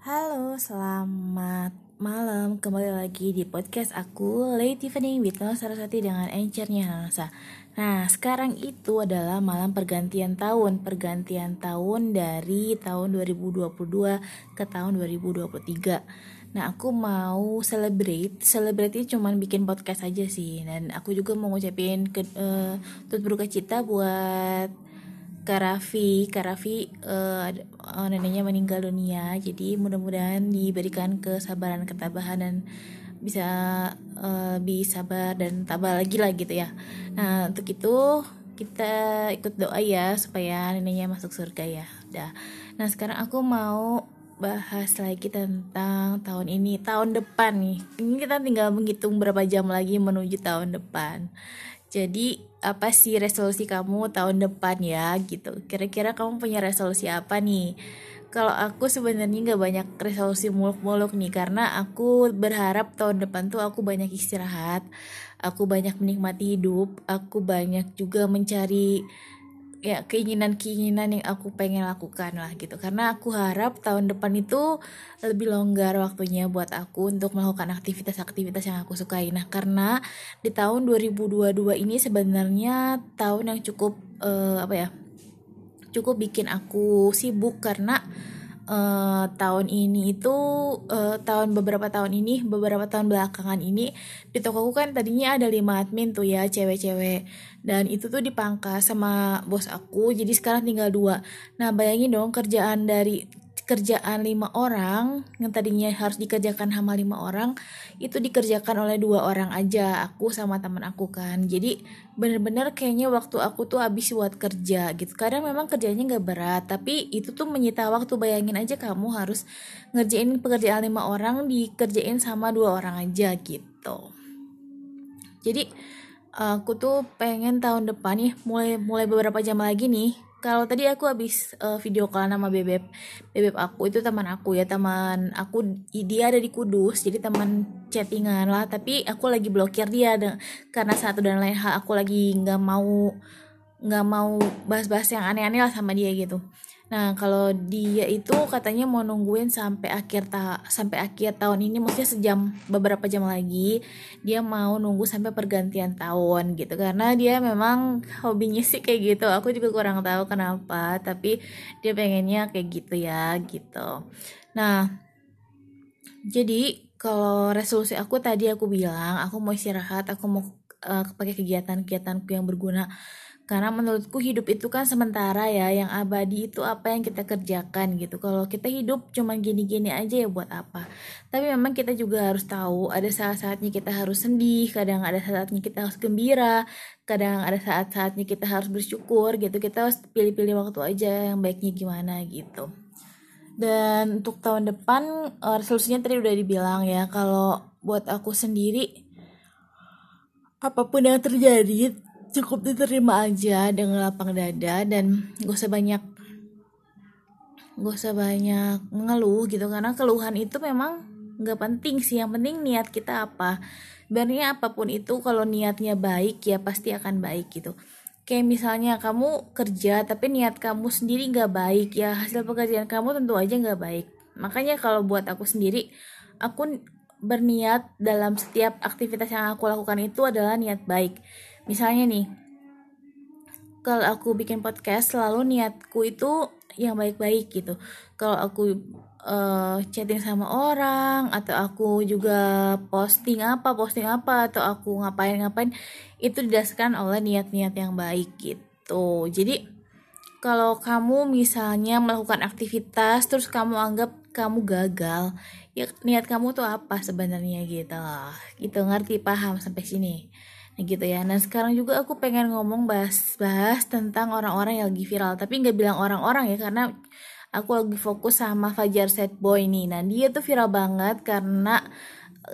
Halo, selamat malam. Kembali lagi di podcast aku, Late Evening with No Saraswati dengan encernya Hanasa. Nah, sekarang itu adalah malam pergantian tahun. Pergantian tahun dari tahun 2022 ke tahun 2023. Nah, aku mau celebrate. Celebrate ini cuman bikin podcast aja sih. Dan aku juga mau ngucapin ke, uh, turut berduka cita buat Karafi Karafi uh, neneknya meninggal dunia. Jadi mudah-mudahan diberikan kesabaran ketabahan dan bisa uh, bisa sabar dan tabah lagi lah gitu ya. Nah untuk itu kita ikut doa ya supaya neneknya masuk surga ya. Dah. Nah sekarang aku mau bahas lagi tentang tahun ini tahun depan nih ini kita tinggal menghitung berapa jam lagi menuju tahun depan jadi apa sih resolusi kamu tahun depan ya gitu. Kira-kira kamu punya resolusi apa nih? Kalau aku sebenarnya nggak banyak resolusi muluk-muluk nih karena aku berharap tahun depan tuh aku banyak istirahat, aku banyak menikmati hidup, aku banyak juga mencari ya keinginan-keinginan yang aku pengen lakukan lah gitu. Karena aku harap tahun depan itu lebih longgar waktunya buat aku untuk melakukan aktivitas-aktivitas yang aku sukai. Nah karena di tahun 2022 ini sebenarnya tahun yang cukup uh, apa ya cukup bikin aku sibuk karena uh, tahun ini itu uh, tahun beberapa tahun ini beberapa tahun belakangan ini di toko aku kan tadinya ada lima admin tuh ya cewek-cewek. Dan itu tuh dipangkas sama bos aku jadi sekarang tinggal dua. Nah bayangin dong kerjaan dari kerjaan lima orang yang tadinya harus dikerjakan sama lima orang itu dikerjakan oleh dua orang aja aku sama teman aku kan. Jadi bener-bener kayaknya waktu aku tuh habis buat kerja gitu. Kadang memang kerjanya nggak berat tapi itu tuh menyita waktu. Bayangin aja kamu harus ngerjain pekerjaan lima orang dikerjain sama dua orang aja gitu. Jadi aku tuh pengen tahun depan nih mulai mulai beberapa jam lagi nih kalau tadi aku habis uh, video call nama bebek bebek aku itu teman aku ya teman aku dia ada di Kudus jadi teman chattingan lah tapi aku lagi blokir dia karena satu dan lain hal aku lagi nggak mau nggak mau bahas-bahas yang aneh-aneh lah sama dia gitu Nah, kalau dia itu katanya mau nungguin sampai akhir ta sampai akhir tahun ini maksudnya sejam beberapa jam lagi dia mau nunggu sampai pergantian tahun gitu karena dia memang hobinya sih kayak gitu. Aku juga kurang tahu kenapa, tapi dia pengennya kayak gitu ya gitu. Nah, jadi kalau resolusi aku tadi aku bilang aku mau istirahat, aku mau uh, pakai kegiatan-kegiatanku yang berguna karena menurutku hidup itu kan sementara ya, yang abadi itu apa yang kita kerjakan gitu. Kalau kita hidup cuma gini-gini aja ya buat apa. Tapi memang kita juga harus tahu ada saat-saatnya kita harus sedih, kadang ada saatnya kita harus gembira, kadang ada saat-saatnya kita harus bersyukur gitu. Kita harus pilih-pilih waktu aja yang baiknya gimana gitu. Dan untuk tahun depan eh, resolusinya tadi udah dibilang ya kalau buat aku sendiri apa pun yang terjadi cukup diterima aja dengan lapang dada dan gak usah banyak gak usah banyak mengeluh gitu. Karena keluhan itu memang gak penting sih. Yang penting niat kita apa. Sebenarnya apa pun itu kalau niatnya baik ya pasti akan baik gitu. Kayak misalnya kamu kerja tapi niat kamu sendiri gak baik ya hasil pekerjaan kamu tentu aja gak baik. Makanya kalau buat aku sendiri aku berniat dalam setiap aktivitas yang aku lakukan itu adalah niat baik misalnya nih kalau aku bikin podcast selalu niatku itu yang baik-baik gitu. Kalau aku uh, chatting sama orang atau aku juga posting apa posting apa atau aku ngapain-ngapain itu didasarkan oleh niat-niat yang baik gitu. Jadi kalau kamu misalnya melakukan aktivitas terus kamu anggap kamu gagal ya niat kamu tuh apa sebenarnya gitu loh gitu ngerti? Paham? Sampai sini gitu ya. Nah sekarang juga aku pengen ngomong bahas-bahas tentang orang-orang yang lagi viral. Tapi nggak bilang orang-orang ya karena aku lagi fokus sama Fajar Set Boy nih. Nah dia tuh viral banget karena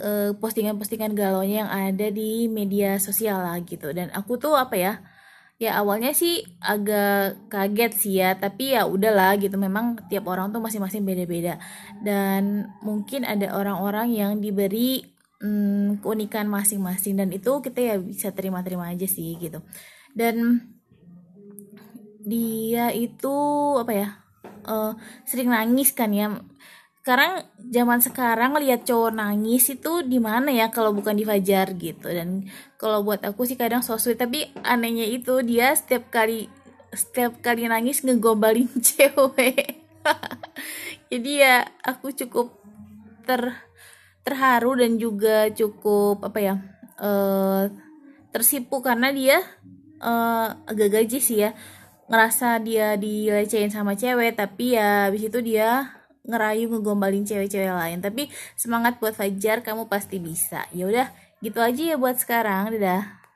eh, postingan-postingan galonya yang ada di media sosial lah gitu. Dan aku tuh apa ya ya awalnya sih agak kaget sih ya tapi ya udahlah gitu. Memang tiap orang tuh masing-masing beda-beda. Dan mungkin ada orang-orang yang diberi hmm, keunikan masing-masing. Dan itu kita ya bisa terima-terima aja sih gitu. Dan dia itu apa ya uh, sering nangis kan ya. Sekarang zaman sekarang lihat cowok nangis itu di mana ya kalau bukan di Fajar gitu. Dan kalau buat aku sih kadang so sweet. Tapi anehnya itu dia setiap kali setiap kali nangis ngegombalin cewek. Jadi ya aku cukup ter terharu dan juga cukup apa ya uh, tersipu karena dia uh, agak gaji sih ya. Ngerasa dia dilecehin sama cewek tapi ya habis itu dia ngerayu ngegombalin cewek-cewek lain. Tapi semangat buat Fajar kamu pasti bisa. Ya udah gitu aja ya buat sekarang dadah